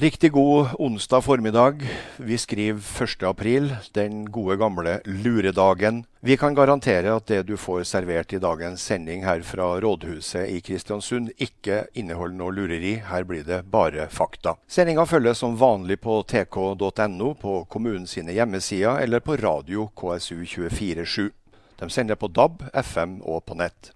Riktig god onsdag formiddag. Vi skriver 1. april, den gode gamle luredagen. Vi kan garantere at det du får servert i dagens sending her fra rådhuset i Kristiansund, ikke inneholder noe lureri. Her blir det bare fakta. Sendinga følges som vanlig på tk.no, på kommunens hjemmesider eller på radio KSU 247. De sender på DAB, FM og på nett.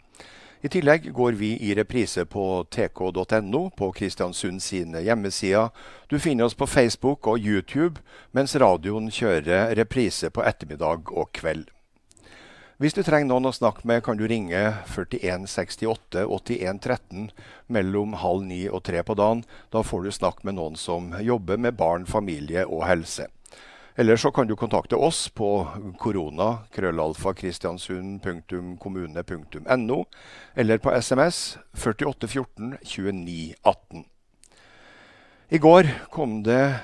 I tillegg går vi i reprise på tk.no, på Kristiansund sine hjemmesider. Du finner oss på Facebook og YouTube, mens radioen kjører reprise på ettermiddag og kveld. Hvis du trenger noen å snakke med, kan du ringe 4168 8113 mellom halv ni og tre på dagen. Da får du snakke med noen som jobber med barn, familie og helse. Eller så kan du kontakte oss på korona.krøllalfa.kristiansund.kommune.no, eller på SMS 4814 2918. I går kom det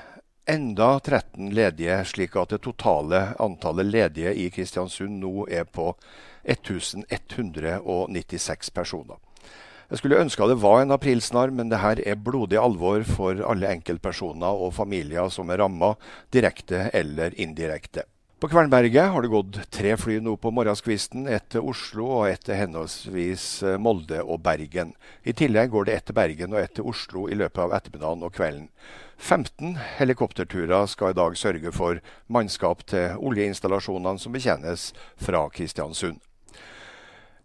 enda 13 ledige, slik at det totale antallet ledige i Kristiansund nå er på 1196 personer. Jeg skulle ønske det var en aprilsnarr, men det her er blodig alvor for alle enkeltpersoner og familier som er ramma, direkte eller indirekte. På Kvernberget har det gått tre fly nå på morgenskvisten, ett til Oslo og ett til henholdsvis Molde og Bergen. I tillegg går det ett til Bergen og ett til Oslo i løpet av ettermiddagen og kvelden. 15 helikopterturer skal i dag sørge for mannskap til oljeinstallasjonene som betjenes fra Kristiansund.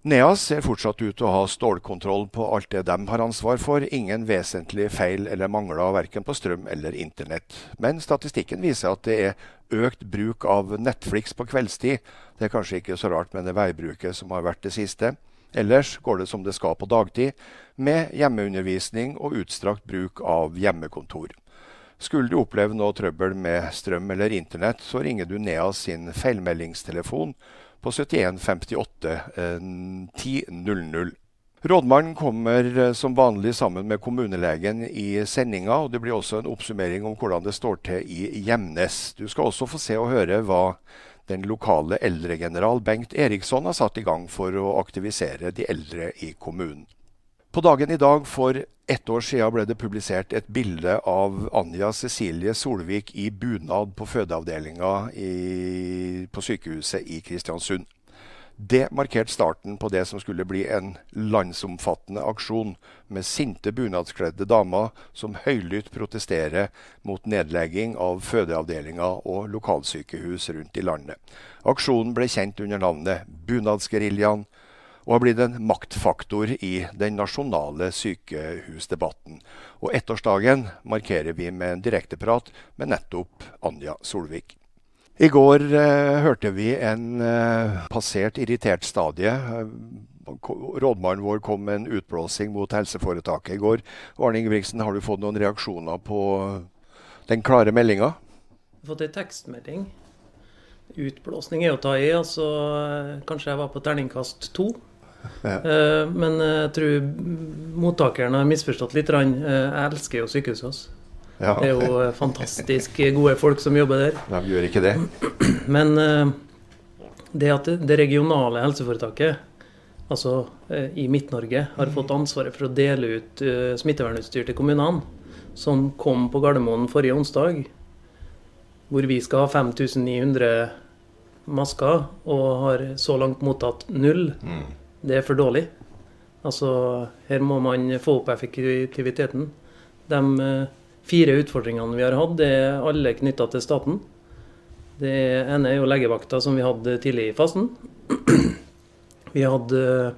NEAS ser fortsatt ut til å ha stålkontroll på alt det de har ansvar for. Ingen vesentlige feil eller mangler verken på strøm eller internett. Men statistikken viser at det er økt bruk av Netflix på kveldstid. Det er kanskje ikke så rart med det veibruket som har vært det siste. Ellers går det som det skal på dagtid, med hjemmeundervisning og utstrakt bruk av hjemmekontor. Skulle du oppleve noe trøbbel med strøm eller internett, så ringer du NEAS sin feilmeldingstelefon på 71 58 10 00. Rådmannen kommer eh, som vanlig sammen med kommunelegen i sendinga, og det blir også en oppsummering om hvordan det står til i Gjemnes. Du skal også få se og høre hva den lokale eldregeneral Bengt Eriksson har satt i gang for å aktivisere de eldre i kommunen. På dagen i dag for ett år siden ble det publisert et bilde av Anja Cecilie Solvik i bunad på fødeavdelinga på sykehuset i Kristiansund. Det markerte starten på det som skulle bli en landsomfattende aksjon med sinte bunadskledde damer som høylytt protesterer mot nedlegging av fødeavdelinger og lokalsykehus rundt i landet. Aksjonen ble kjent under navnet Bunadsgeriljaen og har blitt en maktfaktor i den nasjonale sykehusdebatten. Og ettårsdagen markerer vi med en direkteprat med nettopp Anja Solvik. I går eh, hørte vi en eh, passert irritert stadie. Rådmannen vår kom med en utblåsing mot helseforetaket i går. Arne Ingebrigtsen, har du fått noen reaksjoner på den klare meldinga? Jeg har fått ei tekstmelding. Utblåsning er å ta i. altså Kanskje jeg var på terningkast to. Ja. Eh, men jeg tror mottakeren har misforstått litt. Eh, jeg elsker jo sykehuset vårt. Ja. Det er jo eh, fantastisk gode folk som jobber der. De gjør ikke det. Men det at det regionale helseforetaket, altså i Midt-Norge, har fått ansvaret for å dele ut smittevernutstyr til kommunene, som kom på Gardermoen forrige onsdag, hvor vi skal ha 5900 masker, og har så langt mottatt null. Mm det er for dårlig. Altså, her må man få opp effektiviteten. De eh, fire utfordringene vi har hatt, det er alle knytta til staten. Det ene er jo legevakta, som vi hadde tidlig i fasen. Vi hadde eh,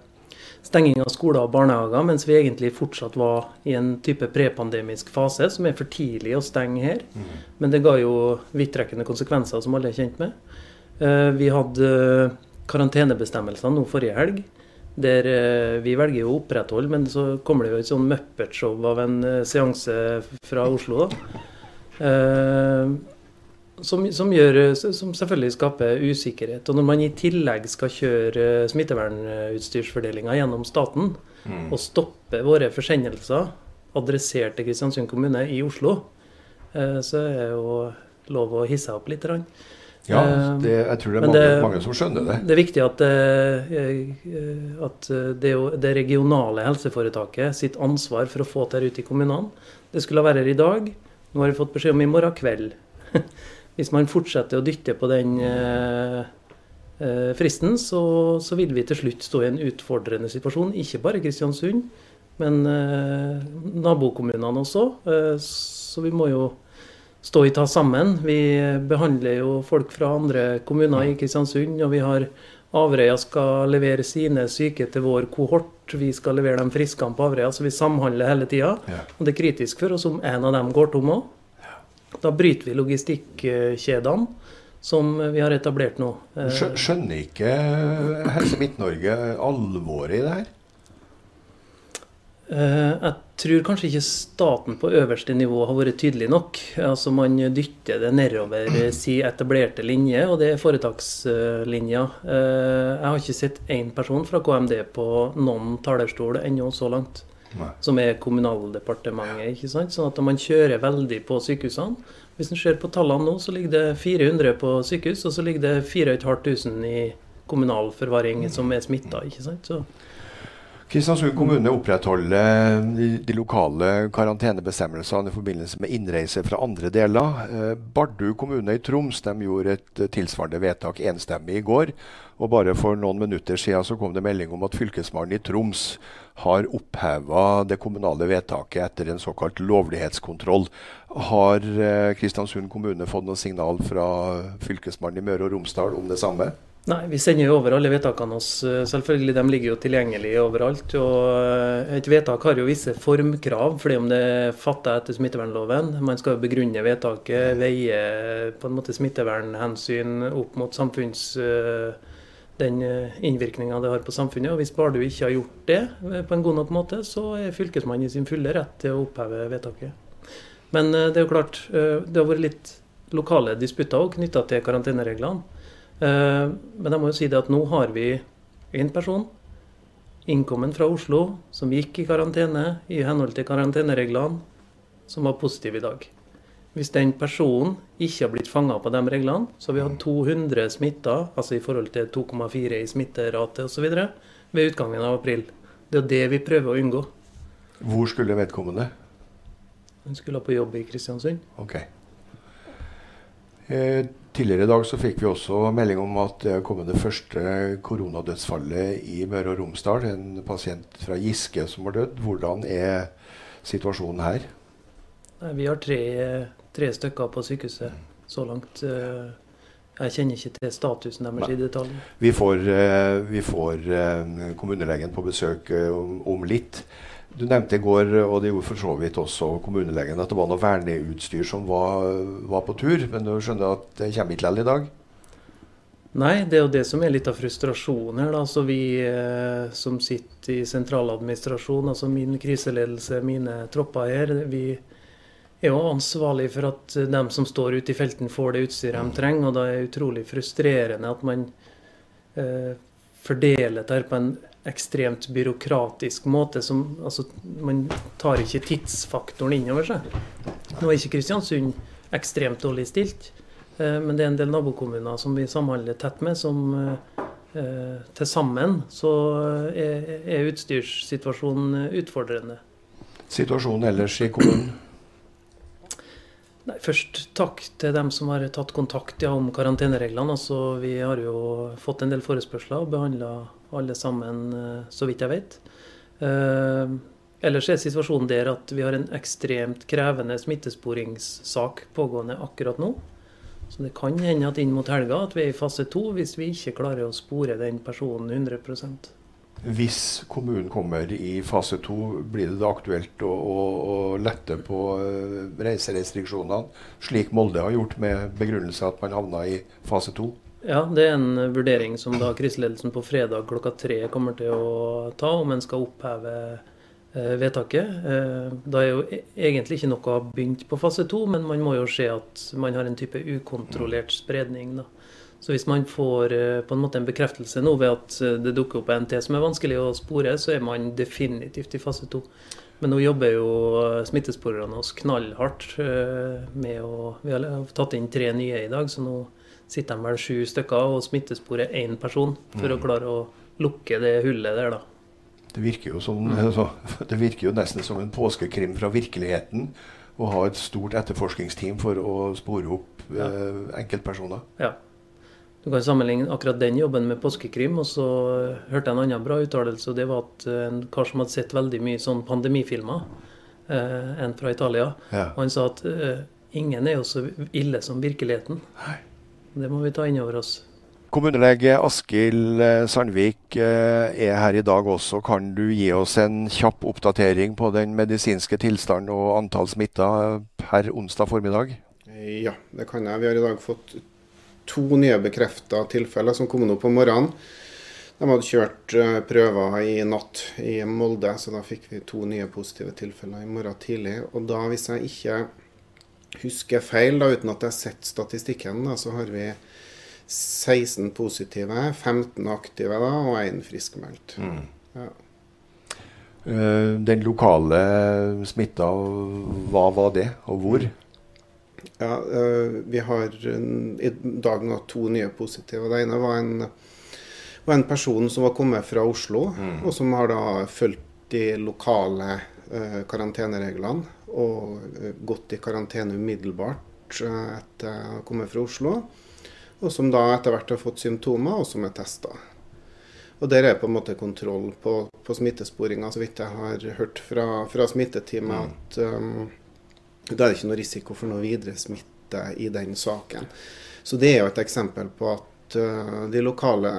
stenging av skoler og barnehager, mens vi egentlig fortsatt var i en type prepandemisk fase, som er for tidlig å stenge her. Mm. Men det ga jo vidtrekkende konsekvenser, som alle er kjent med. Eh, vi hadde karantenebestemmelser nå forrige helg. Der eh, vi velger å opprettholde, men så kommer det jo et sånn Muppet-show av en eh, seanse fra Oslo. da. Eh, som, som, gjør, som, selvfølgelig skaper usikkerhet. Og når man i tillegg skal kjøre smittevernutstyrsfordelinga gjennom staten, mm. og stoppe våre forsendelser adressert til Kristiansund kommune i Oslo, så er det jo lov å hisse opp litt. Rann. Ja, eh, det, jeg tror det er mange, det, mange, som skjønner det. Det er viktig at, eh, at det, det, regionale helseforetaket sitt ansvar for å få dette ut i kommunene Det skulle være her i dag, Nå har vi fått beskjed om i morgen kveld. Hvis man fortsetter å dytte på den eh, eh, fristen, så, så, vil vi til slutt stå i en utfordrende situasjon. Ikke bare Kristiansund, men eh, nabokommunene også. Eh, så vi må jo stå i ta sammen. Vi behandler jo folk fra andre kommuner i Kristiansund, og vi har Averøya skal levere sine syke til vår kohort. Vi skal levere dem friskene på Averøya, så vi samhandler hele tida. Ja. Og det er kritisk for oss om en av dem går tom òg. Da bryter vi logistikkjedene som vi har etablert nå. Skjønner ikke Helse Midt-Norge alvoret i det her? Eh, jeg tror kanskje ikke staten på øverste nivå har vært tydelig nok. Altså Man dytter det nedover si etablerte linje, og det er foretakslinja. Eh, jeg har ikke sett én person fra KMD på noen talerstol ennå så langt. Nei. Som er Kommunaldepartementet. ikke sant? Sånn at man kjører veldig på sykehusene. Hvis en ser på tallene nå, så ligger det 400 på sykehus, og så ligger det 4500 i kommunal forvaring som er smitta. Så Kristiansund kommune opprettholder de, de, lokale karantenebestemmelsene i forbindelse med innreise fra andre deler. Eh, Bardu kommune i Troms de gjorde et eh, tilsvarende vedtak enstemmig i går. Og bare for noen minutter siden så kom det melding om at Fylkesmannen i Troms har oppheva det kommunale vedtaket etter en såkalt lovlighetskontroll. Har eh, Kristiansund kommune fått noe signal fra Fylkesmannen i Møre og Romsdal om det samme? Nei, vi sender jo over alle vedtakene oss. Eh, selvfølgelig, De ligger jo tilgjengelig overalt. og eh, Et vedtak har jo visse formkrav, fordi om det er fatta etter smittevernloven. Man skal jo begrunne vedtaket, veie på en måte smittevernhensyn opp mot samfunns eh, den innvirkninga det har på samfunnet. og Hvis bare du ikke har gjort det på en god nok måte, så er fylkesmannen i sin fulle rett til å oppheve vedtaket. Men det er jo klart, det har vært litt lokale disputter knytta til karantenereglene. Eh, men jeg må jo si det at nå har vi én person innkommen fra Oslo som gikk i karantene i henhold til karantenereglene, som var positiv i dag. Hvis den personen ikke har blitt fanga på de reglene, så har vi hatt 200 smitta, altså i forhold til 2,4 i smitterate osv., ved utgangen av april. Det er det vi prøver å unngå. Hvor skulle vedkommende? Hun skulle på jobb i Kristiansund. Ok. Eh, tidligere i dag så fikk vi også melding om at det er kommet det første koronadødsfallet i Møre og Romsdal. En pasient fra Giske som har dødd. Hvordan er situasjonen her? Nei, vi har tre, tre, stykker på sykehuset så langt. Eh, jeg kjenner ikke til statusen deres i detalj. Vi får, eh, vi får kommunelegen på besøk om litt. Du nevnte i går, og det gjorde for så vidt også kommunelegen, at det var noe verneutstyr som var, var på tur. Men du skjønner at det kommer ikke likevel i dag? Nei, det er jo det som er litt av frustrasjonen her. Da. Så vi eh, som sitter i sentraladministrasjon, altså min kriseledelse, mine tropper her, vi er jo ansvarlig for at dem som står ute i felten, får det utstyret de trenger. Og da er det utrolig frustrerende at man eh, fordeler dette på en ekstremt byråkratisk måte. Som, altså, man tar ikke tidsfaktoren innover seg. Nå er ikke Kristiansund ekstremt dårlig stilt, eh, men det er en del nabokommuner som vi samhandler tett med, som eh, til sammen så er, er utstyrssituasjonen utfordrende. Situasjonen ellers i kommunen? Nei, først takk til dem som har tatt kontakt ja, om karantenereglene. Altså, vi har jo fått en del forespørsler og behandla alle sammen, eh, så vidt jeg vet. Uh, ellers er situasjonen der at vi har en ekstremt krevende smittesporingssak pågående akkurat nå. Så det kan hende at inn mot helga at vi er i fase to hvis vi ikke klarer å spore den personen 100% hvis kommunen kommer i fase to, blir det da aktuelt å, å, å lette på uh, reiserestriksjonene, slik Molde har gjort med begrunnelse at man havna i fase to? Ja, det er en vurdering som da kriseledelsen på fredag klokka tre kommer til å ta, om en skal oppheve eh, vedtaket. Eh, da er jo e-, egentlig ikke noe begynt på fase to, men man må jo se at man har en type ukontrollert spredning. da. Så hvis man får eh, på en måte en bekreftelse nå ved at det dukker opp til som er vanskelig å spore, så er man definitivt i fase to. Men nå jobber jo smittesporerne oss knallhardt med å Vi har tatt inn tre nye i dag, så nå sitter de vel sju stykker og smittesporer én person for mm. å klare å lukke det hullet der, da. Det virker, jo som, mm. altså, det virker jo nesten som en påskekrim fra virkeligheten å ha et stort etterforskningsteam for å spore opp ja. eh, enkeltpersoner. Ja. Du kan sammenligne akkurat den jobben med påskekrim. Og så hørte jeg en annen bra uttalelse, og det var at en kar som hadde sett veldig mye sånn pandemifilmer, eh, en fra Italia, ja. og han sa at eh, ingen er jo så ille som virkeligheten. Nei. Det må vi ta inn over oss. Kommunelege Askild eh, Sandvik eh, er her i dag også. Kan du gi oss en kjapp oppdatering på den medisinske tilstanden og antall smitta per onsdag formiddag? Ja, det kan jeg. Vi har i dag fått to nye bekrefta tilfeller som kom nå på morgenen. De hadde kjørt eh, prøver i natt i Molde, så da fikk vi to nye positive tilfeller i morgen tidlig. Og da, hvis jeg ikke husker feil, da, uten at jeg har sett statistikken, da, så har vi 16 positive, 15 aktive da, og én friskmeldt. Mm. Ja. Eh, den lokale smitta, hva var det, og hvor? Ja, eh, Vi har i dag nå to nye positive. Det ene var en, var en person som var kommet fra Oslo, mm. og som har da fulgt de lokale eh, karantenereglene og gått i karantene umiddelbart etter å ha kommet fra Oslo og som da etter hvert har fått symptomer, og som er testa. Og Der er på en måte kontroll på, på smittesporinga, så vidt jeg har hørt fra, fra smitteteamet. Mm. at um, Da er det ikke noe risiko for noe videre smitte i den saken. Så Det er jo et eksempel på at uh, de lokale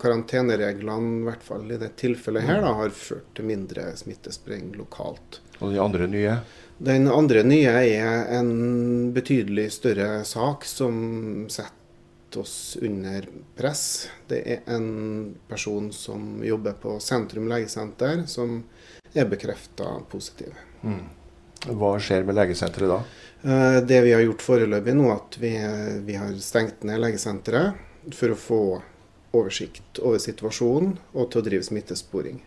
karantenereglene, i hvert fall i det tilfellet her, da, har ført til mindre smittespring lokalt. Og de andre nye? Den andre nye er en betydelig større sak som setter oss under press. Det er en person som jobber på Sentrum legesenter, som er bekrefta positiv. Mm. Hva skjer med legesenteret da? Eh, det vi har gjort foreløpig nå, at vi, vi har stengt ned legesenteret for å få oversikt over situasjonen og til å drive smittesporing.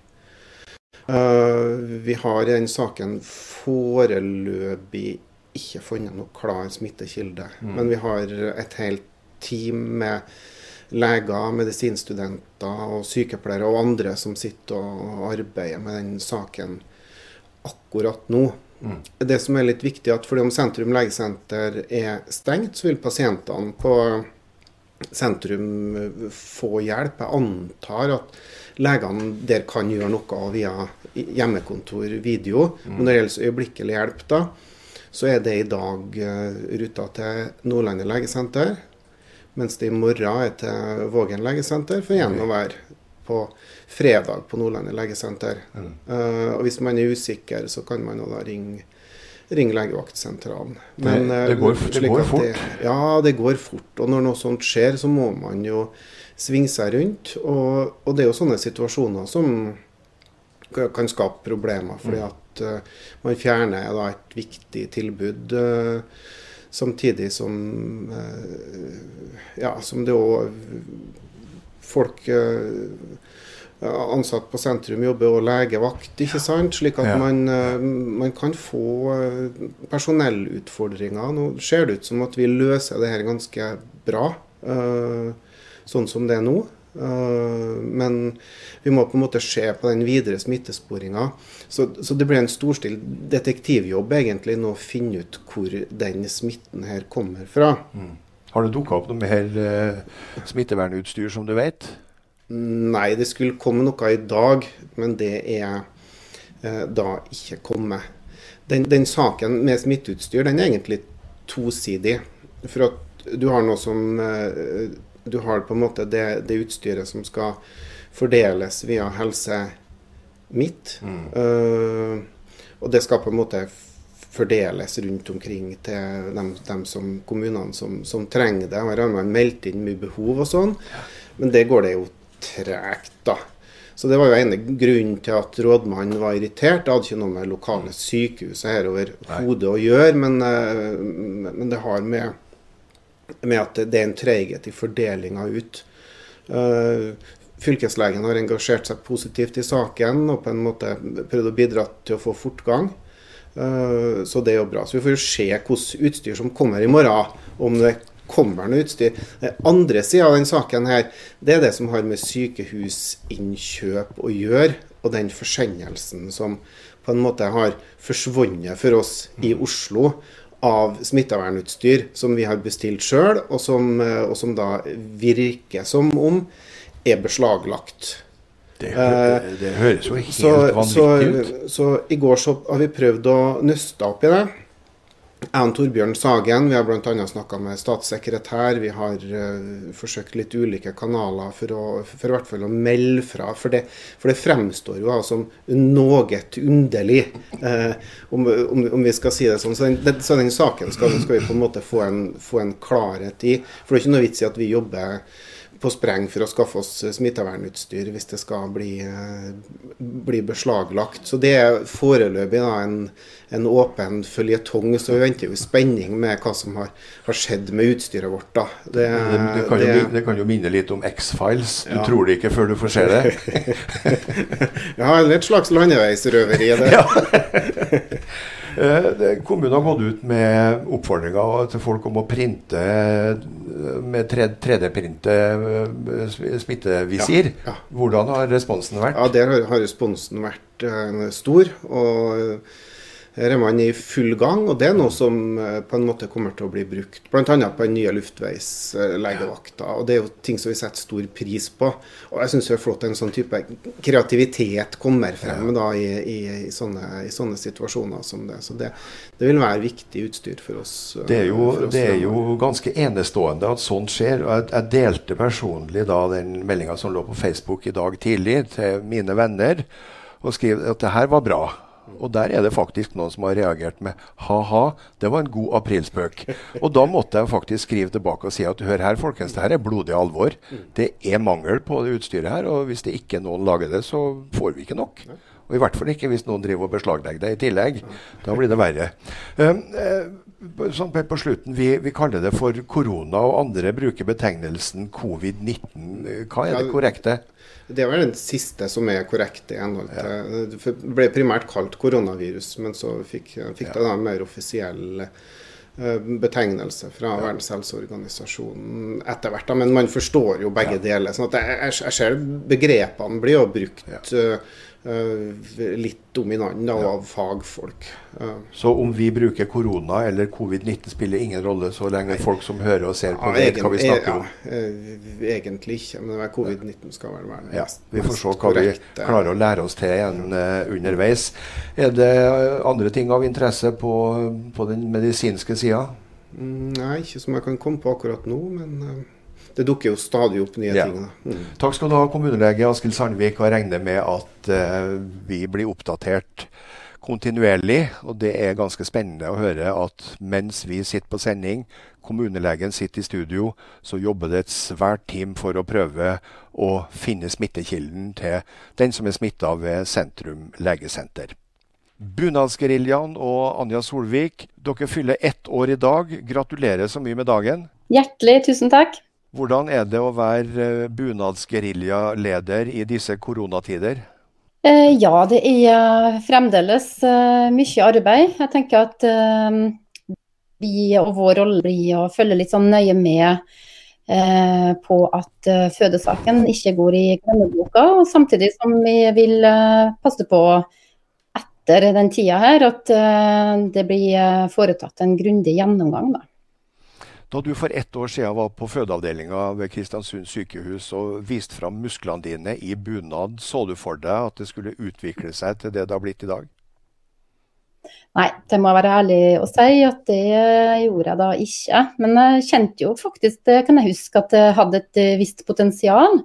Eh, vi har i den saken foreløpig ikke funnet noe klar smittekilde. Mm. Men vi har et helt team med leger, medisinstudenter og sykepleiere og andre som sitter og arbeider med den saken akkurat nå. Mm. Det som er litt viktig, at fordi om Sentrum legesenter er stengt, så vil pasientene på sentrum få hjelp. Jeg antar at legene der kan gjøre noe via hjemmekontor, video. Mm. Men når det gjelder øyeblikkelig hjelp, da, så er det i dag uh, ruta til Nordlandet legesenter. Mens det i morgen er til Vågen legesenter, for igjen å være på fredag på Nordlandet legesenter. Mm. Uh, og hvis man er usikker, så kan man da ringe ring legevaktsentralen. Men, det, det, går, det går fort? Det, ja, det går fort. Og når noe sånt skjer, så må man jo svinge seg rundt. Og, og det er jo sånne situasjoner som kan skape problemer, fordi mm. at uh, man fjerner da, et viktig tilbud. Uh, Samtidig som eh, ja, som det òg folk ansatt på sentrum jobber og legevakt, ikke sant? slik at ja. man, man, kan få personellutfordringer. Nå ser det ut som at vi løser det her ganske bra, sånn som det er nå. Eh, men vi må på en måte se på den videre smittesporinga. Så, så, det blir en storstilt detektivjobb egentlig nå å finne ut hvor den smitten her kommer fra. Mm. Har det dukka opp noe mer uh, smittevernutstyr som du vet? Nei, det skulle komme noe i dag, men det er uh, da ikke kommet. Den, den, saken med smitteutstyr den er egentlig tosidig. For at du har noe som uh, du har på en måte det, det utstyret som skal fordeles via Helse Midt. Mm. Uh, og det skal på en måte fordeles rundt omkring til dem, dem som, kommunene som, som, trenger det. Her har man meldt inn mye behov og sånn, men det går det jo tregt, da. Så det var jo ene grunnen til at rådmannen var irritert. Det hadde ikke noe med lokale sykehus her over hodet å gjøre, men, uh, men det har med med at det er en treighet i fordelinga ut. Uh, fylkeslegen har engasjert seg positivt i saken og på en måte prøvd å bidra til å få fortgang. Uh, så det er jo bra. Så vi får jo se hvilket utstyr som kommer i morgen. Om det kommer noe utstyr. Den andre sida av den saken her, det er det som har med sykehusinnkjøp å gjøre. Og den forsendelsen som på en måte har forsvunnet for oss i Oslo av smittevernutstyr som vi har bestilt sjøl, og, og, som da virker som om er beslaglagt. Det, det, det høres jo helt så, vanvittig ut. Så, så i går så har vi prøvd å nøste opp i det. Jeg og Torbjørn Sagen vi har bl.a. snakka med statssekretær. Vi har uh, forsøkt litt ulike kanaler for å, for hvert fall å melde fra. For det, for det fremstår jo som noe underlig, uh, om, om, om, vi skal si det sånn. Så den, så den saken skal, skal, vi på en måte få en, få en klarhet i. For det er ikke noe vits i at vi jobber på spreng for å skaffe oss smittevernutstyr hvis det skal bli, eh, bli beslaglagt. Så det er foreløpig da, en, en, åpen føljetong. Så vi venter jo i spenning med hva som har, har skjedd med utstyret vårt. da. Det, det, kan det, jo, det, kan jo, minne litt om X-Files. Du ja. tror det ikke før du får se det. ja, eller et slags landeveisrøveri. det. ja. Eh, kommunen har gått ut med oppfordringer til folk om å printe med 3D-printe eh, smittevisir. Ja, ja. Hvordan har responsen vært? Ja, Der har responsen vært stor. og her er man i full gang, og det er noe som eh, på en måte kommer til å bli brukt. Bl.a. på den nye luftveislegevakta. Og det er jo ting som vi setter stor pris på. Og jeg syns det er flott at en sånn type kreativitet kommer frem da, i, i, i, sånne, i, sånne, situasjoner som det. Så det, det, vil være viktig utstyr for oss. Eh, det er jo, det er jo ganske enestående at sånt skjer. og Jeg, jeg delte personlig da den meldinga som lå på Facebook i dag tidlig til mine venner, og skrev at det her var bra. Og der er det faktisk noen som har reagert med ha-ha, det var en god aprilspøk. Og da måtte jeg faktisk skrive tilbake og si at hør her, folkens, det her er blodig alvor. Det er mangel på det utstyret her, og hvis det ikke noen lager det, så får vi ikke nok. Og i hvert fall ikke hvis noen driver og beslaglegger det i tillegg. Da blir det verre. Um, uh, sånn på slutten, vi, vi, kaller det for korona, og andre bruker betegnelsen covid-19. Hva er det korrekte? Det er vel den siste som er korrekt i henhold til Det ble primært kalt koronavirus, men så fikk, fikk det en mer offisiell eh, betegnelse fra ja. Verdens helseorganisasjon etter hvert. Men man forstår jo begge ja. deler. sånn at jeg, jeg, ser begrepene blir jo brukt ja. Eh, litt dominant av av fagfolk. Så om vi bruker korona eller covid-19 spiller ingen rolle så lenge folk som hører og ser på, ja, vet hva vi snakker om? Ja, eh, egentlig ikke, men covid-19 skal vel være ja, Vi får se hva vi klarer å lære oss til igjen uh, underveis. Er det andre ting av interesse på, på den medisinske sida? Mm, nei, ikke som jeg kan komme på akkurat nå, men det dukker jo stadig opp nye ja. ting. Mm. Takk skal du ha, kommunelege Askild Sandvik. Og jeg regner med at uh, vi blir oppdatert kontinuerlig. Og det er ganske spennende å høre at mens vi sitter på sending, kommunelegen sitter i studio, så jobber det et svært team for å prøve å finne smittekilden til den som er smitta ved Sentrum legesenter. Bunadsgeriljaen og Anja Solvik, dere fyller ett år i dag. Gratulerer så mye med dagen. Hjertelig tusen takk. Hvordan er det å være eh, bunadsgeriljaleder i disse koronatider? Eh, ja, det er fremdeles eh, mye arbeid. Jeg tenker at vi og vår rolle blir å følge litt sånn nøye med på at fødesaken ikke går i glemmeboka. Samtidig som vi vil passe på etter den tida her at det blir foretatt en grundig gjennomgang. Da. Da du for ett år siden var på fødeavdelinga ved Kristiansund sykehus og viste fram musklene dine i bunad, så du for deg at det skulle utvikle seg til det det har blitt i dag? Nei, det må jeg være ærlig å si at det gjorde jeg da ikke. Men jeg kjente jo faktisk, det kan jeg huske, at det hadde et visst potensial.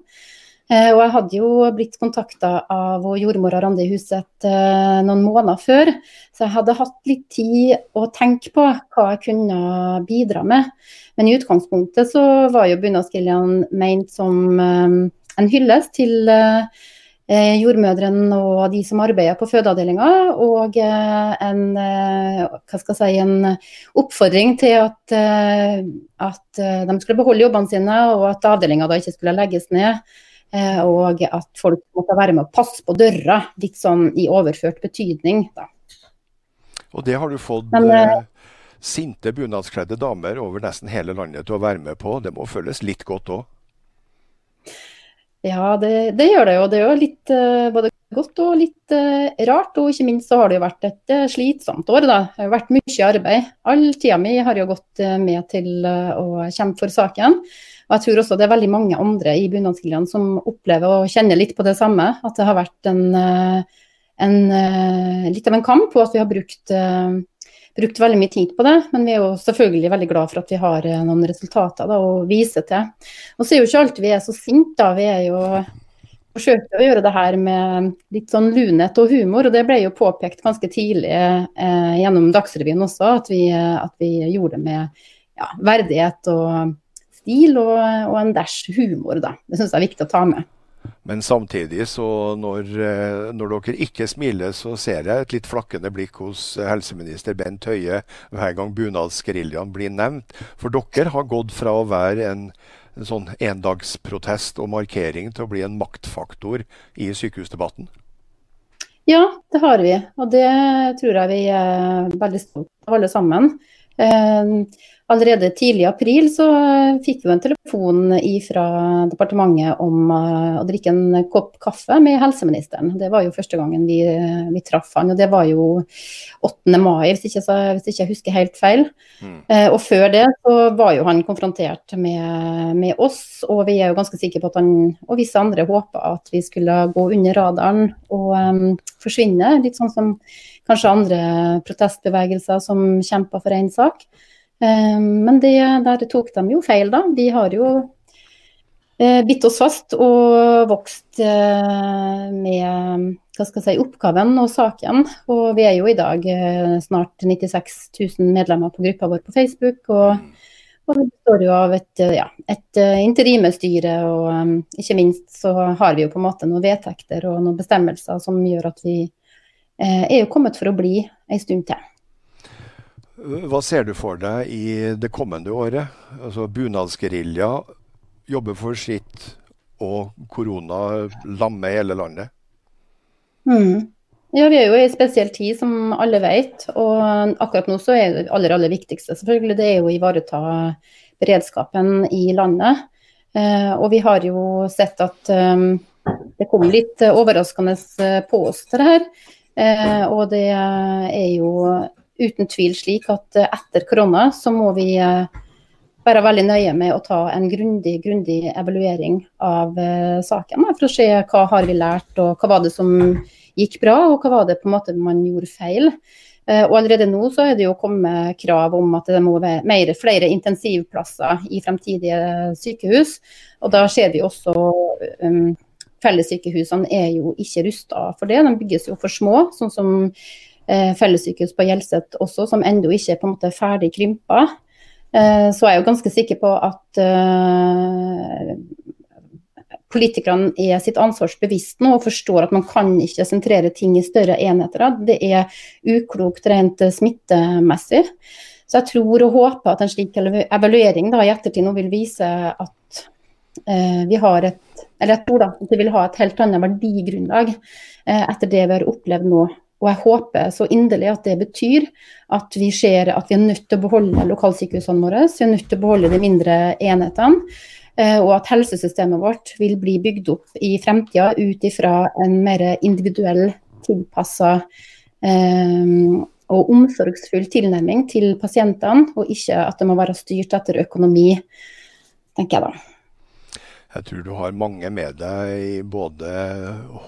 Eh, og jeg hadde jo blitt kontakta av jordmor Randi Huseth eh, noen måneder før, så jeg hadde hatt litt tid å tenke på hva jeg kunne bidra med. Men i utgangspunktet så var jo bunadsgeriljaen meint som eh, en hyllest til jordmødrene og de som arbeider på fødeavdelinga, og en, si, en oppfordring til at, at de skulle beholde jobbene sine, og at avdelinga da ikke skulle legges ned. Eh, og at folk måtte være med å passe på døra, litt sånn i overført betydning. Da. Og det har du fått Men, eh, sinte bunadskledde damer over nesten hele landet til å være med på. Det må føles litt godt òg? Ja, det, det, gjør det jo. Det er jo litt uh, både godt og litt uh, rart. Og ikke minst så har det jo vært et uh, slitsomt år. da. Det har vært mye arbeid. All tida mi har jo gått med til å kjempe for saken. Og jeg tror også det er veldig mange andre i bunadsgeriljaen som opplever og kjenner litt på det samme. At det har vært en, en litt av en kamp, og at vi har brukt brukt veldig mye tid på det, men vi er jo selvfølgelig veldig glad for at vi har eh, noen resultater da, å vise til. Og så er jo ikke alltid vi er så sinte. Vi er jo forsøkte å gjøre det her med litt sånn lunhet og humor, og det ble jo påpekt ganske tidlig eh, gjennom Dagsrevyen også, at vi, at vi gjorde det med ja, verdighet og stil og, og en dash humor, da. Det syns jeg er viktig å ta med. Men samtidig, så når, eh, når, dere ikke smiler, så ser jeg et litt flakkende blikk hos helseminister Bent Høie hver gang bunadsgeriljaen blir nevnt. For dere har gått fra å være en, en sånn endagsprotest og markering til å bli en maktfaktor i sykehusdebatten? Ja, det har vi. Og det tror jeg vi er veldig stolte av alle sammen. Eh, Allerede tidlig i april så eh, fikk vi en telefon fra departementet om eh, å drikke en kopp kaffe med helseministeren. Det var jo første gangen vi, eh, vi traff han, og det var jo 8. mai, hvis ikke, hvis ikke jeg husker helt feil. Mm. og før det så var jo han konfrontert med, med, oss, og vi er jo ganske sikre på at han og visse andre håpa at vi skulle gå under radaren og um, forsvinne. Litt sånn som kanskje andre protestbevegelser som kjemper for én sak. Ehm, men det, der tok de jo feil, da. De har jo eh, bitt oss fast og vokst eh, med hva skal jeg si, oppgaven og saken. Og vi er jo i dag eh, snart 96 000 medlemmer på gruppa vår på Facebook. og og det består jo av et, ja, et interimestyre, og um, ikke minst så har vi jo på en måte noen vedtekter og noen bestemmelser som gjør at vi er jo kommet for å bli en stund til. Hva ser du for deg i det kommende året? Altså Bunadsgerilja jobber for sitt, og korona lammer hele landet? Mm. Ja, Vi er jo i en spesiell tid, som alle vet. Og akkurat nå så er det aller, aller viktigste selvfølgelig det er jo å ivareta beredskapen i landet. Eh, og vi har jo sett at um, det kom litt overraskende på oss til det her. Eh, og det er jo uten tvil slik at eh, etter korona så må vi eh, være veldig nøye med å ta en grundig, grundig evaluering av uh, saken. For å se hva har vi lært, og hva var det som gikk bra, og hva var det på en måte man gjorde feil. Og Allerede nå så er det jo kommet krav om at det må være mer, flere intensivplasser i fremtidige sykehus. Og da ser vi også um, Fellessykehusene er jo ikke rusta for det, de bygges jo for små. sånn som eh, fellessykehus på Hjelset også, som ennå ikke er på en måte ferdig krympa. Eh, så er jeg jo ganske sikker på at eh, politikerne er sitt ansvars bevisst nå og forstår at man kan ikke sentrere ting i større enheter. Det er uklokt rent smittemessig. Så jeg tror og håper at en slik evaluering da, i ettertid nå vil vise at eh, vi har et eller jeg tror da, at vi vil ha et helt annet verdigrunnlag eh, etter det vi har opplevd nå og jeg håper så inderlig at det betyr at vi ser at vi er nødt til å beholde lokalsykehusene våre, vi er nødt til å beholde de mindre enhetene. Eh, og at helsesystemet vårt vil bli bygd opp i fremtida ut ifra en mer individuell, tilpassa eh, og omsorgsfull tilnærming til pasientene, og ikke at det må være styrt etter økonomi, tenker jeg da. Jeg tror du har mange med deg i både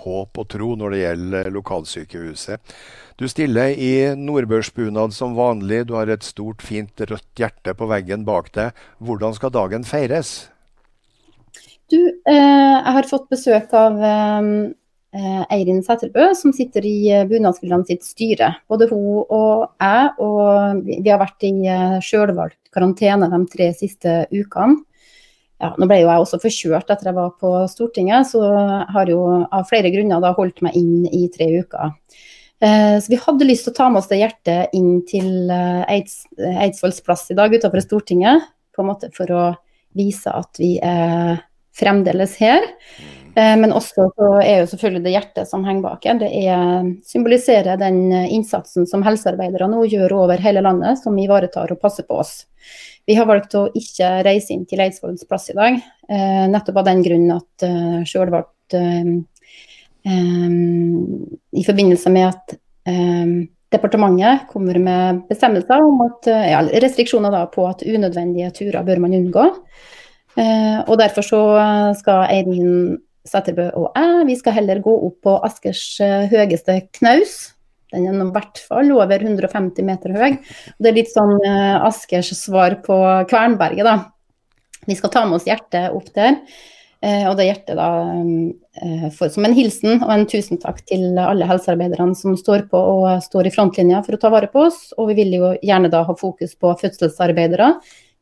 håp og tro når det gjelder lokalsykehuset. Du stiller i nordbørsbunad som vanlig. Du har et stort, fint rødt hjerte på veggen bak deg. Hvordan skal dagen feires? Du, eh, jeg har fått besøk av eh, Eirin Sæterbø, som sitter i eh, sitt styre. Både hun og jeg, og vi har vært i sjølvalgt karantene de tre siste ukene ja, nå ble jo jeg også forkjørt etter jeg var på Stortinget, så har jo av flere grunner da holdt meg inn i tre uker. Eh, så vi hadde lyst til å ta med oss det hjertet inn til eh, Eids, Eidsvolls plass i dag utenfor Stortinget, på en måte for å vise at vi er fremdeles her. Eh, men også så er jo selvfølgelig det hjertet som henger bak her, det er, symboliserer den innsatsen som helsearbeidere nå gjør over hele landet, som ivaretar og passer på oss. Vi har valgt å ikke reise inn til Eidsvolls plass i dag, eh, nettopp av den grunn at eh, sjøl ble eh, i forbindelse med at departementet kommer med bestemmelser om at, ja, restriksjoner på at unødvendige turer bør man unngå. og Derfor så skal Eirin Sæterbø og jeg vi skal heller gå opp på Askers høyeste knaus, den er i hvert fall over 150 meter høy. Det er litt sånn uh, Askers svar på Kvernberget, da. Vi skal ta med oss hjertet opp der. Uh, og det hjertet da uh, for, som en hilsen og en tusen takk til alle helsearbeiderne som står på og står i frontlinja for å ta vare på oss. Og vi vil jo gjerne da ha fokus på fødselsarbeidere,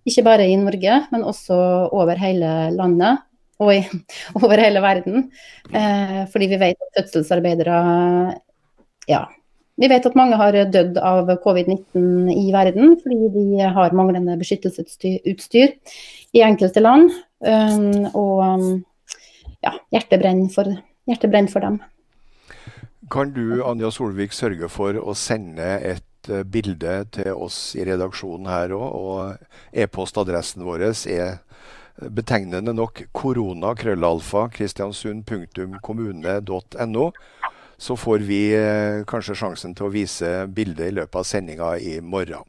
ikke bare i Norge, men også over hele landet og i, over hele verden. fordi vi vet at fødselsarbeidere ja, vi vet at mange har dødd av covid-19 i verden fordi de har manglende beskyttelsesutstyr i enkelte land. Og ja, brenner for, for dem. Kan du Anja Solvik, sørge for å sende et uh, bilde til oss i redaksjonen her òg? Og e-postadressen vår er betegnende nok korona-krøllalfa kristiansund.kommune.no så får vi eh, kanskje sjansen til å vise bildet i løpet av sendinga i morgen.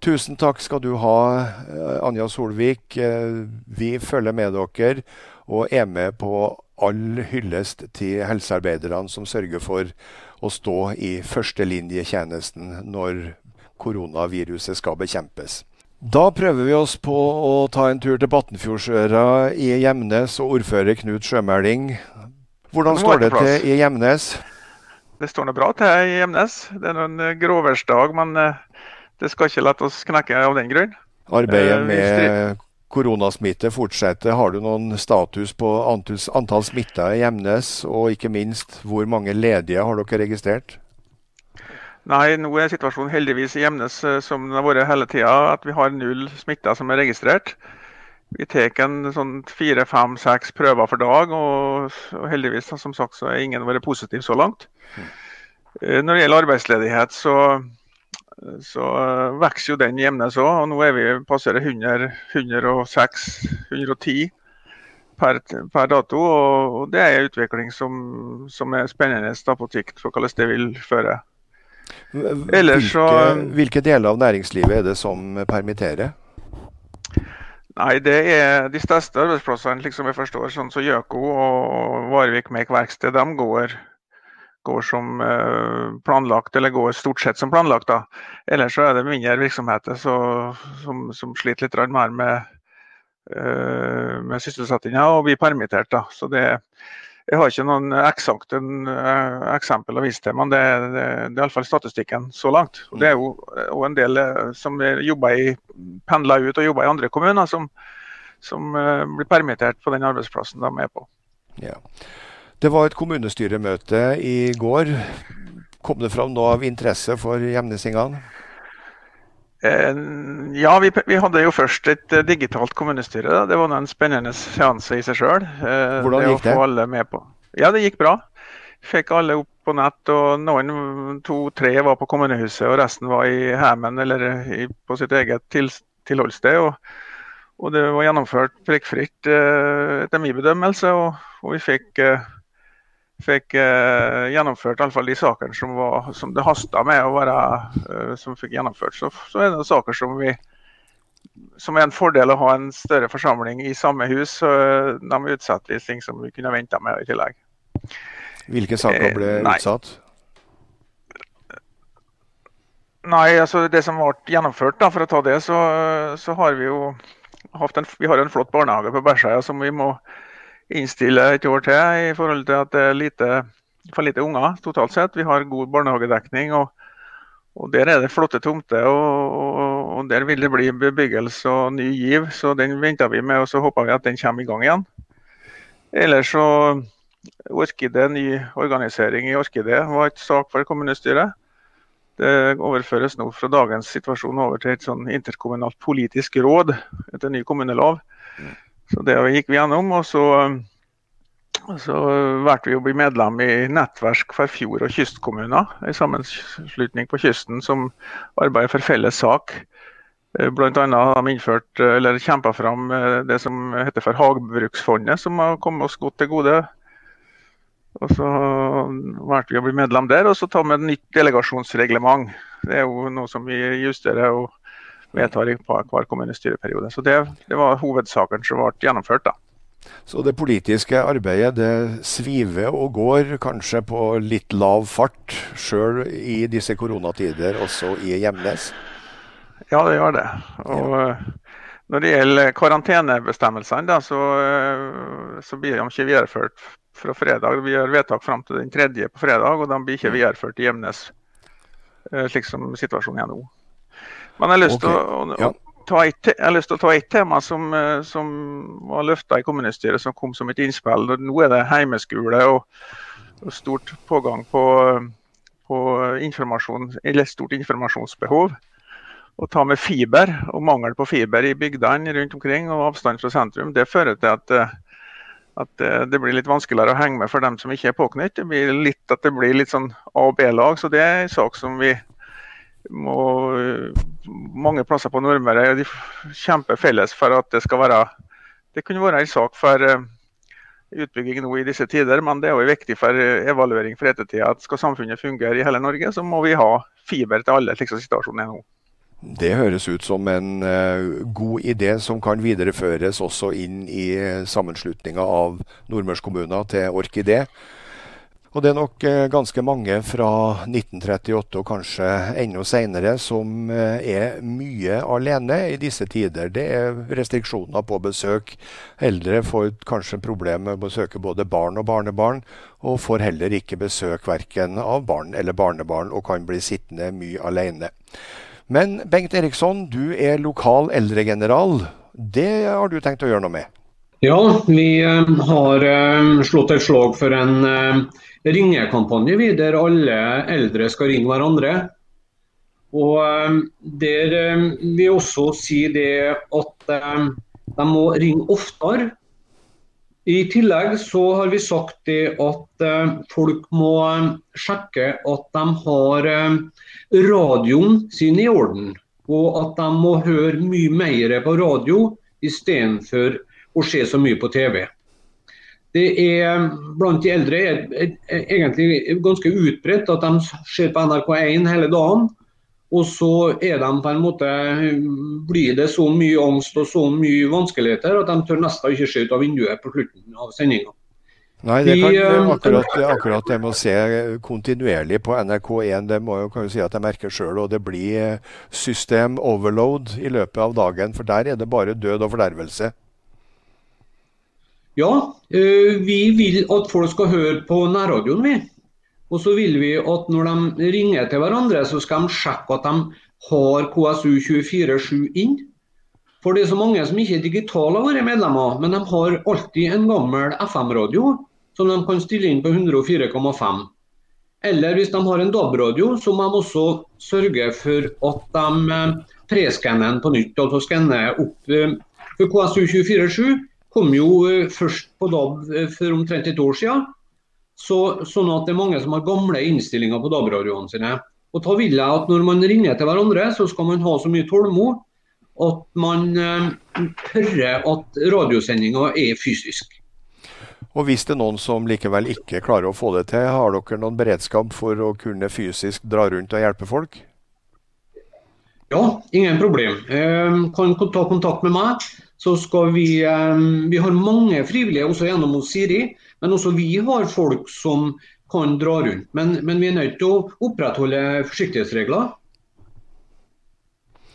Tusen takk skal du ha, eh, Anja Solvik. Eh, vi følger med dere og er med på all hyllest til helsearbeiderne som sørger for å stå i førstelinjetjenesten når koronaviruset skal bekjempes. Da prøver vi oss på å ta en tur til Batnfjordsøra i Gjemnes og ordfører Knut Sjømæling. Hvordan står det til i Gjemnes? Det står noe bra til i Emnes. Det er en gråværsdag, men eh, det skal ikke la oss knekke av den grunn. Arbeidet eh, med koronasmitte fortsetter. Har du noen status på antall smitta i Emnes, og ikke minst hvor mange ledige har dere registrert? Nei, nå er situasjonen heldigvis i Gjemnes eh, som den har vært hele tida, at vi har null smitta som er registrert. Vi tar en sånn fire, fem, seks prøver for dag, og, og heldigvis som sagt, så er ingen vært positiv så langt. Mm. Når det gjelder arbeidsledighet, så, så eh, vokser jo den jevnes òg. Nå er vi passerer 100, 106, 110 per, per dato. Og, og, det er en utvikling som, som er spennende på sikt for hvordan det vil føre. Ellers, hvilke, hvilke deler av næringslivet er det som permitterer? Nei, det er de største arbeidsplassene, liksom jeg forstår, sånn som Gjøko og Varvik Mek Verksted, de går, går, som eh, planlagt, eller går stort sett som planlagt. da. Ellers så er det mindre virksomheter så, som, som, sliter litt mer med, uh, med sysselsettinga og blir permittert. da. Så det, jeg har ikke noen eksakte uh, eksempel å vise til, men det, det, det er iallfall statistikken så langt. Og det er jo, og en del som jobber i, pendler ut og jobber i andre kommuner, som, som blir permittert på den arbeidsplassen de er på. Ja. Det var et kommunestyremøte i går. Kom det fram noe av interesse for hjemnesingene? Eh, ja, vi, vi, hadde jo først et uh, digitalt kommunestyre. Det var en spennende seanse i seg sjøl. Eh, Hvordan det gikk det? alle med på. Ja, det gikk bra. Fikk alle opp på nett. og Noen, to-tre var på kommunehuset, og resten var i heimen eller i, på sitt eget til, tilholdssted. Og, og, det var gjennomført prikkfritt etter min bedømmelse. Og, og vi fikk fikk eh, gjennomført iallfall de sakene som, var, som det hasta med å være eh, som fikk gjennomført. Så, så, er det saker som vi som er en fordel å ha en større forsamling i samme hus. Eh, de utsetter vi ting som vi kunne venta med i tillegg. Hvilke saker ble eh, utsatt? Nei, altså det som ble gjennomført, da, for å ta det, så, så har vi jo hatt en, vi har en flott barnehage på Bærsøya som vi må innstille et år til i forhold til at det er lite, for lite unger totalt sett. Vi har god barnehagedekning. og, og Der er det flotte tomter, og, og, der vil det bli bebyggelse og ny giv. Så den venter vi med, og så håper vi at den kommer i gang igjen. Ellers så Orkide, ny organisering i Orkide var et sak for kommunestyret. Det overføres nå fra dagens situasjon over til et sånn interkommunalt politisk råd etter ny kommunelov. Så det gikk vi gjennom. Og så, så valgte vi å bli medlem i Nettverk for fjord- og kystkommuner. En sammenslutning på kysten som arbeider for felles sak Eh, Bl.a. har de innført, eh, eller kjempa fram eh, det som heter for Hagbruksfondet, som har kommet oss godt til gode. Og så valgte vi å bli medlem der, og så ta med et nytt delegasjonsreglement. Det er jo noe som vi justerer og vedtar i hver kommunestyreperiode. Så det, det var hovedsaken som ble gjennomført. da. Så det politiske arbeidet det sviver og går kanskje på litt lav fart, sjøl i disse koronatider, også i Hjemnes? Ja, det gjør det. Og ja. Når det gjelder karantenebestemmelsene, da, så, så blir de ikke videreført fra fredag. Vi gjør vedtak fram til den tredje på fredag, og de blir ikke videreført i Hjemnes slik som situasjonen er nå. Men jeg har lyst til okay. å, å, ta et, jeg har lyst til å ta et tema som, eh, som var løfta i kommunestyret, som kom som et innspill. Nå er det heimeskole og, og stort pågang på, på informasjon, eller stort informasjonsbehov. Å ta med fiber og mangel på fiber i bygdene rundt omkring og avstand fra sentrum, det fører til at, at det blir litt vanskeligere å henge med for dem som ikke er påknytt. Det blir litt, at det blir litt sånn A- og B-lag. Så det er en sak som vi må, mange plasser på Nordmøre de kjemper felles for at det skal være Det kunne være en sak for uh, utbygging nå i disse tider, men det er jo viktig for evaluering for ettertida. At skal samfunnet fungere i hele Norge, så må vi ha fiber til alle, slik som situasjonen er nå. Det høres ut som en uh, god idé som kan videreføres også inn i sammenslutninga av nordmørskommuner til Orkidé. Og det er nok eh, ganske mange fra 1938 og kanskje enda senere som eh, er mye alene i disse tider. Det er restriksjoner på besøk. Eldre får kanskje problemer med å besøke både barn og barnebarn, og får heller ikke besøk verken av barn eller barnebarn, og kan bli sittende mye alene. Men Bengt Eriksson, du er lokal eldregeneral. Det har du tenkt å gjøre noe med? Ja, vi eh, har slått et slag for en ringekampanje vi, der alle eldre skal ringe hverandre. Og eh, Der eh, vil også si det at eh, de må ringe oftere. I tillegg så har vi sagt det at folk må sjekke at de har radioen sin i orden. Og at de må høre mye mer på radio istedenfor å se så mye på TV det er blant de eldre er, er, er egentlig ganske utbredt at de ser på NRK1 hele dagen. Og så er de på en måte, blir det så mye angst og så mye vanskeligheter at de tør nesten ikke se ut av vinduet på slutten av sendinga. Nei, det, kan, er akkurat, akkurat, det med å se kontinuerlig på NRK1, det må jeg kan jo si at jeg merker sjøl. Og det blir system overload i løpet av dagen, for der er det bare død og fordervelse. Ja, eh, vi vil at folk skal høre på nærradioen, vi. Og så vil vi at når de ringer til hverandre, så skal de sjekke at de har KSU 24-7 inn. For det er så mange som ikke er digitale av våre medlemmer, men de har alltid en gammel FM-radio som de kan stille inn på 104,5. Eller hvis de har en DAB-radio, så må de også sørge for at de eh, preskanner den på nytt. Altså skanner opp eh, for KSU 24-7 kom jo eh, først på DAB eh, for omtrent et år siden. Så, sånn at det er mange som har gamle innstillinger på DAB-radioene sine. Og da vil jeg at Når man ringer til hverandre, så skal man ha så mye tålmod at man eh, hører at radiosendinga er fysisk. Og Hvis det er noen som likevel ikke klarer å få det til, har dere noen beredskap for å kunne fysisk dra rundt og hjelpe folk? Ja, ingen problem. Eh, kan ta kontakt med meg så skal vi Vi har mange frivillige også gjennom Siri, men også vi har folk som kan dra rundt. Men, men vi er nødt til å opprettholde forsiktighetsregler.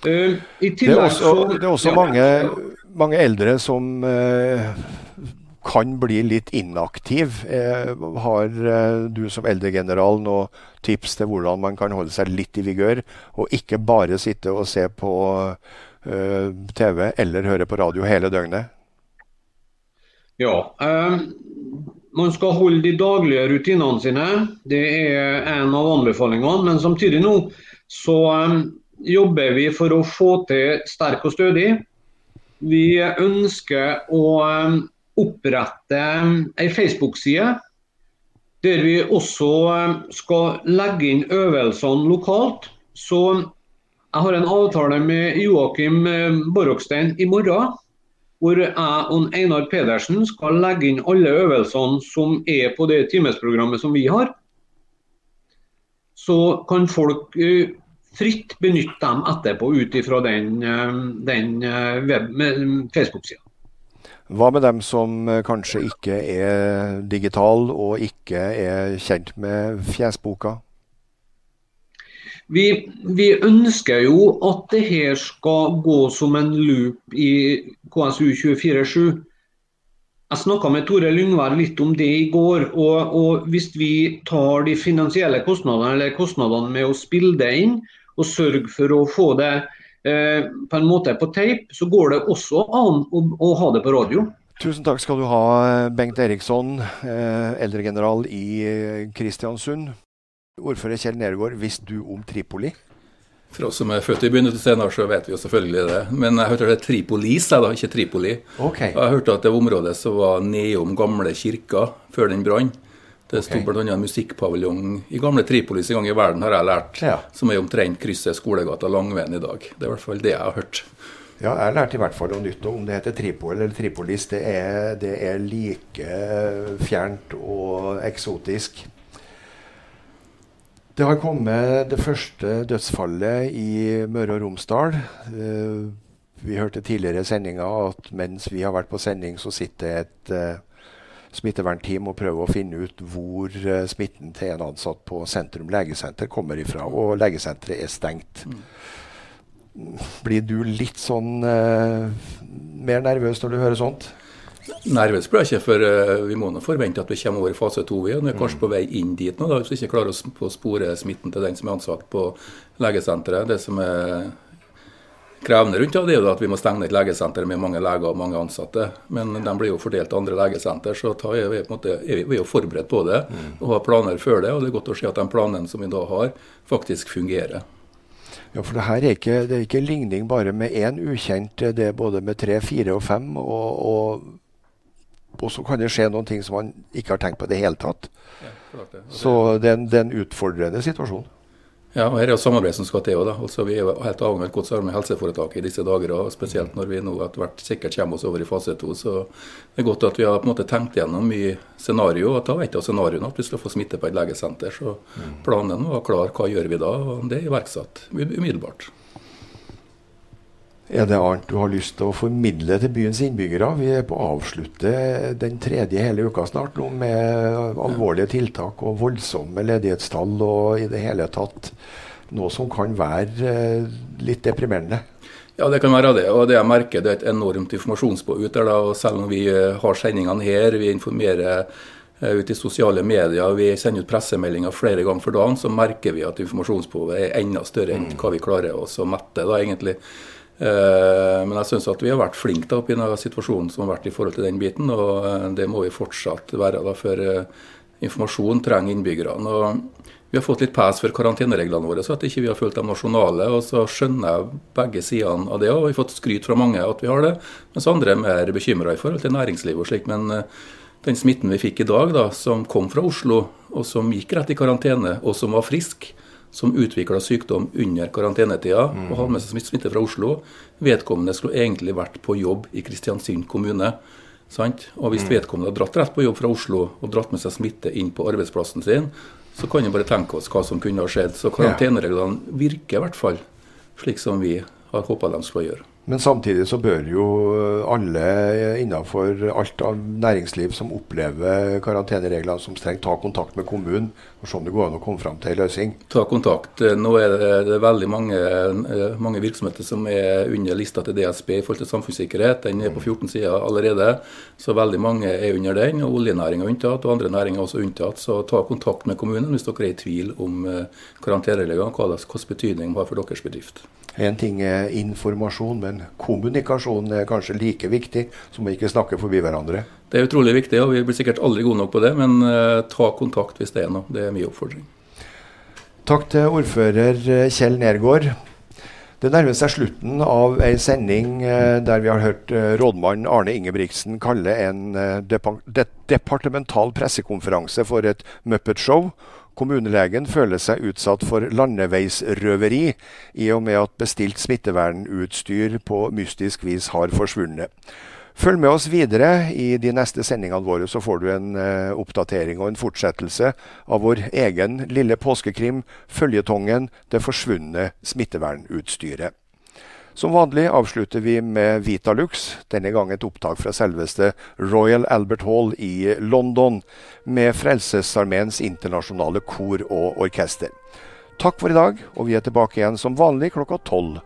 Uh, det, er også, det er også ja. mange, mange, eldre som uh, kan bli litt inaktiv. Uh, har du som eldregeneral noen tips til hvordan man kan holde seg litt i vigør, og ikke bare sitte og se på Eh, TV eller høre på radio hele døgnet? Ja. Eh, man skal holde de daglige rutinene sine. Det er en av anbefalingene. Men samtidig nå så eh, jobber vi for å få til sterk og stødig. Vi ønsker å eh, opprette ei Facebook-side der vi også skal legge inn øvelsene lokalt. Så Jeg har en avtale med Joakim Borokstein i morgen. Hvor jeg og Einar Pedersen skal legge inn alle øvelsene som er på det timesprogrammet som vi har. Så kan folk fritt benytte dem etterpå ut ifra den, den Facebook-sida. Hva med dem som eh, kanskje ikke er digital og ikke er kjent med fjesboka? Vi, vi, ønsker jo at det her skal gå som en loop i KSU 24-7. Jeg snakka med Tore Lyngvær litt om det i går. Og, og, Hvis vi tar de finansielle kostnadene eller kostnadene med å spille det inn, og sørge for å få det Eh, på en måte på tape, så går det også an å, å, ha det på radio. Tusen takk skal du ha, Bengt Eriksson, eh, eldregeneral i eh, Kristiansund. Ordfører Kjell Nergård, visste du om Tripoli? For oss som er født i begynnelsen senere, så vet vi jo selvfølgelig det. Men jeg hørte det er Tripolis, jeg da, ikke Tripoli. Okay. Jeg hørte at det området som var nedom gamle kirka før den brant. Det sto okay. bl.a. musikkpaviljong i gamle Tripolis en gang i verden, har jeg lært, ja. som er omtrent krysset Skolegata Langveien i dag. Det er i hvert fall det jeg har hørt. Ja, jeg har lært i hvert fall noe nytt. Om det heter Tripol eller Tripolis, det er, det er like fjernt og eksotisk. Det har kommet det første dødsfallet i Møre og Romsdal. Eh, vi hørte tidligere i sendinga at mens vi har vært på sending, så sitter et eh, smittevernteam og prøver å finne ut hvor uh, smitten til en ansatt på Sentrum legesenter kommer ifra. Og legesenteret er stengt. Mm. Blir du litt sånn mer nervøs når du hører sånt? Nervøs blir jeg ikke, for uh, vi må nå forvente at vi kommer over i fase to. Vi er kanskje mm. på vei inn dit nå, da, hvis vi ikke klarer å spore smitten til den som er ansatt på legesenteret. Det som er krevende rundt det, er at vi må stenge et legesenter med mange leger og mange ansatte. Men de blir jo fordelt til andre legesenter, så er vi, måte, er vi jo forberedt på det og har planer før det. Og det er godt å se at de planene som vi da har, faktisk fungerer. Ja, for det her er ikke, det er ikke ligning bare med én ukjent. Det er både med tre, fire og fem. Og, og, og så kan det skje noen ting som man ikke har tenkt på i det hele tatt. Ja, det. Så det er, en, det er en utfordrende situasjon. Ja, og her er jo samarbeid som skal til. òg. Altså, vi er jo helt avhengig av et godt samarbeid med helseforetaket i disse dager. og Spesielt når vi nå etter hvert sikkert kommer oss over i fase to. Så det er godt at vi har på en måte tenkt gjennom mye scenario. og Da vet jeg scenarioene at vi skal få smitte på et legesenter. Så planen var klar. Hva gjør vi da? Og det er iverksatt umiddelbart. Er det annet du har lyst til å formidle til byens innbyggere? Vi er på å avslutte den tredje hele uka snart nå med alvorlige tiltak og voldsomme ledighetstall og i det hele tatt noe som kan være eh, litt deprimerende. Ja, det kan være det. Og det jeg merker, det er et enormt informasjonsbehov der. og Selv om vi eh, har sendingene her, vi informerer eh, ut i sosiale medier, vi sender ut pressemeldinger flere ganger for dagen, så merker vi at informasjonsbehovet er enda større enn mm. hva vi klarer oss å mette. da egentlig. Eh, men jeg syns at vi har vært flinke da, oppi denne situasjonen som har vært i forhold til den biten. Og eh, det må vi fortsatt være, da, for eh, informasjon trenger innbyggerne. og Vi har fått litt pes for karantenereglene våre, så at ikke vi har følt dem nasjonale. og Så skjønner jeg begge sidene av det. og Vi har fått skryt fra mange at vi har det, mens andre er mer bekymra i forhold til næringslivet og slik. Men den smitten vi fikk i dag, da, som kom fra Oslo, og som gikk rett i karantene, og som var frisk, som utvikla sykdom under karantenetida mm. og hadde med seg smitte fra Oslo. Vedkommende skulle egentlig vært på jobb i Kristiansund kommune. Sant? Og hvis mm. vedkommende hadde dratt rett på jobb fra Oslo og dratt med seg smitte inn på arbeidsplassen sin, så kan vi bare tenke oss hva som kunne ha skjedd. Så karantenereglene virker i hvert fall slik som vi har håpa de skulle gjøre. Men samtidig så bør jo alle innenfor alt av næringsliv som opplever karantenereglene som strengt, ta kontakt med kommunen og se om det går an å komme fram til en løsning. Ta kontakt. Nå er det, det veldig mange, mange, virksomheter som er under lista til DSB i forhold til samfunnssikkerhet. Den er på 14 sider allerede, så veldig mange er under den. og Oljenæringa er unntatt, og andre næringer er også unntatt. Så ta kontakt med kommunen hvis dere er i tvil om eh, karantenereglene, hva slags betydning de har for deres bedrift. En ting er informasjon, men kommunikasjon er kanskje like viktig som å ikke snakke forbi hverandre. Det er utrolig viktig, og vi blir sikkert aldri gode nok på det, men uh, ta kontakt hvis det er noe. Det er mye oppfordring. Takk til ordfører eh, Kjell Nergård. Det nærmer seg slutten av ei sending uh, der vi har hørt rådmann Arne Ingebrigtsen kalle en departemental pressekonferanse for et Muppet-show Kommunelegen føler seg utsatt for landeveisrøveri, i og med at bestilt smittevernutstyr på mystisk vis har forsvunnet. Følg med oss videre i de neste sendingene våre, så får du en uh, oppdatering og en fortsettelse av vår egen lille påskekrim, føljetongen 'Det forsvunne smittevernutstyret'. Som vanlig avslutter vi med Vitalux, denne gang et opptak fra selveste Royal Albert Hall i London, med Frelsesarmeens internasjonale kor og orkester. Takk for i dag, og vi er tilbake igjen som vanlig klokka tolv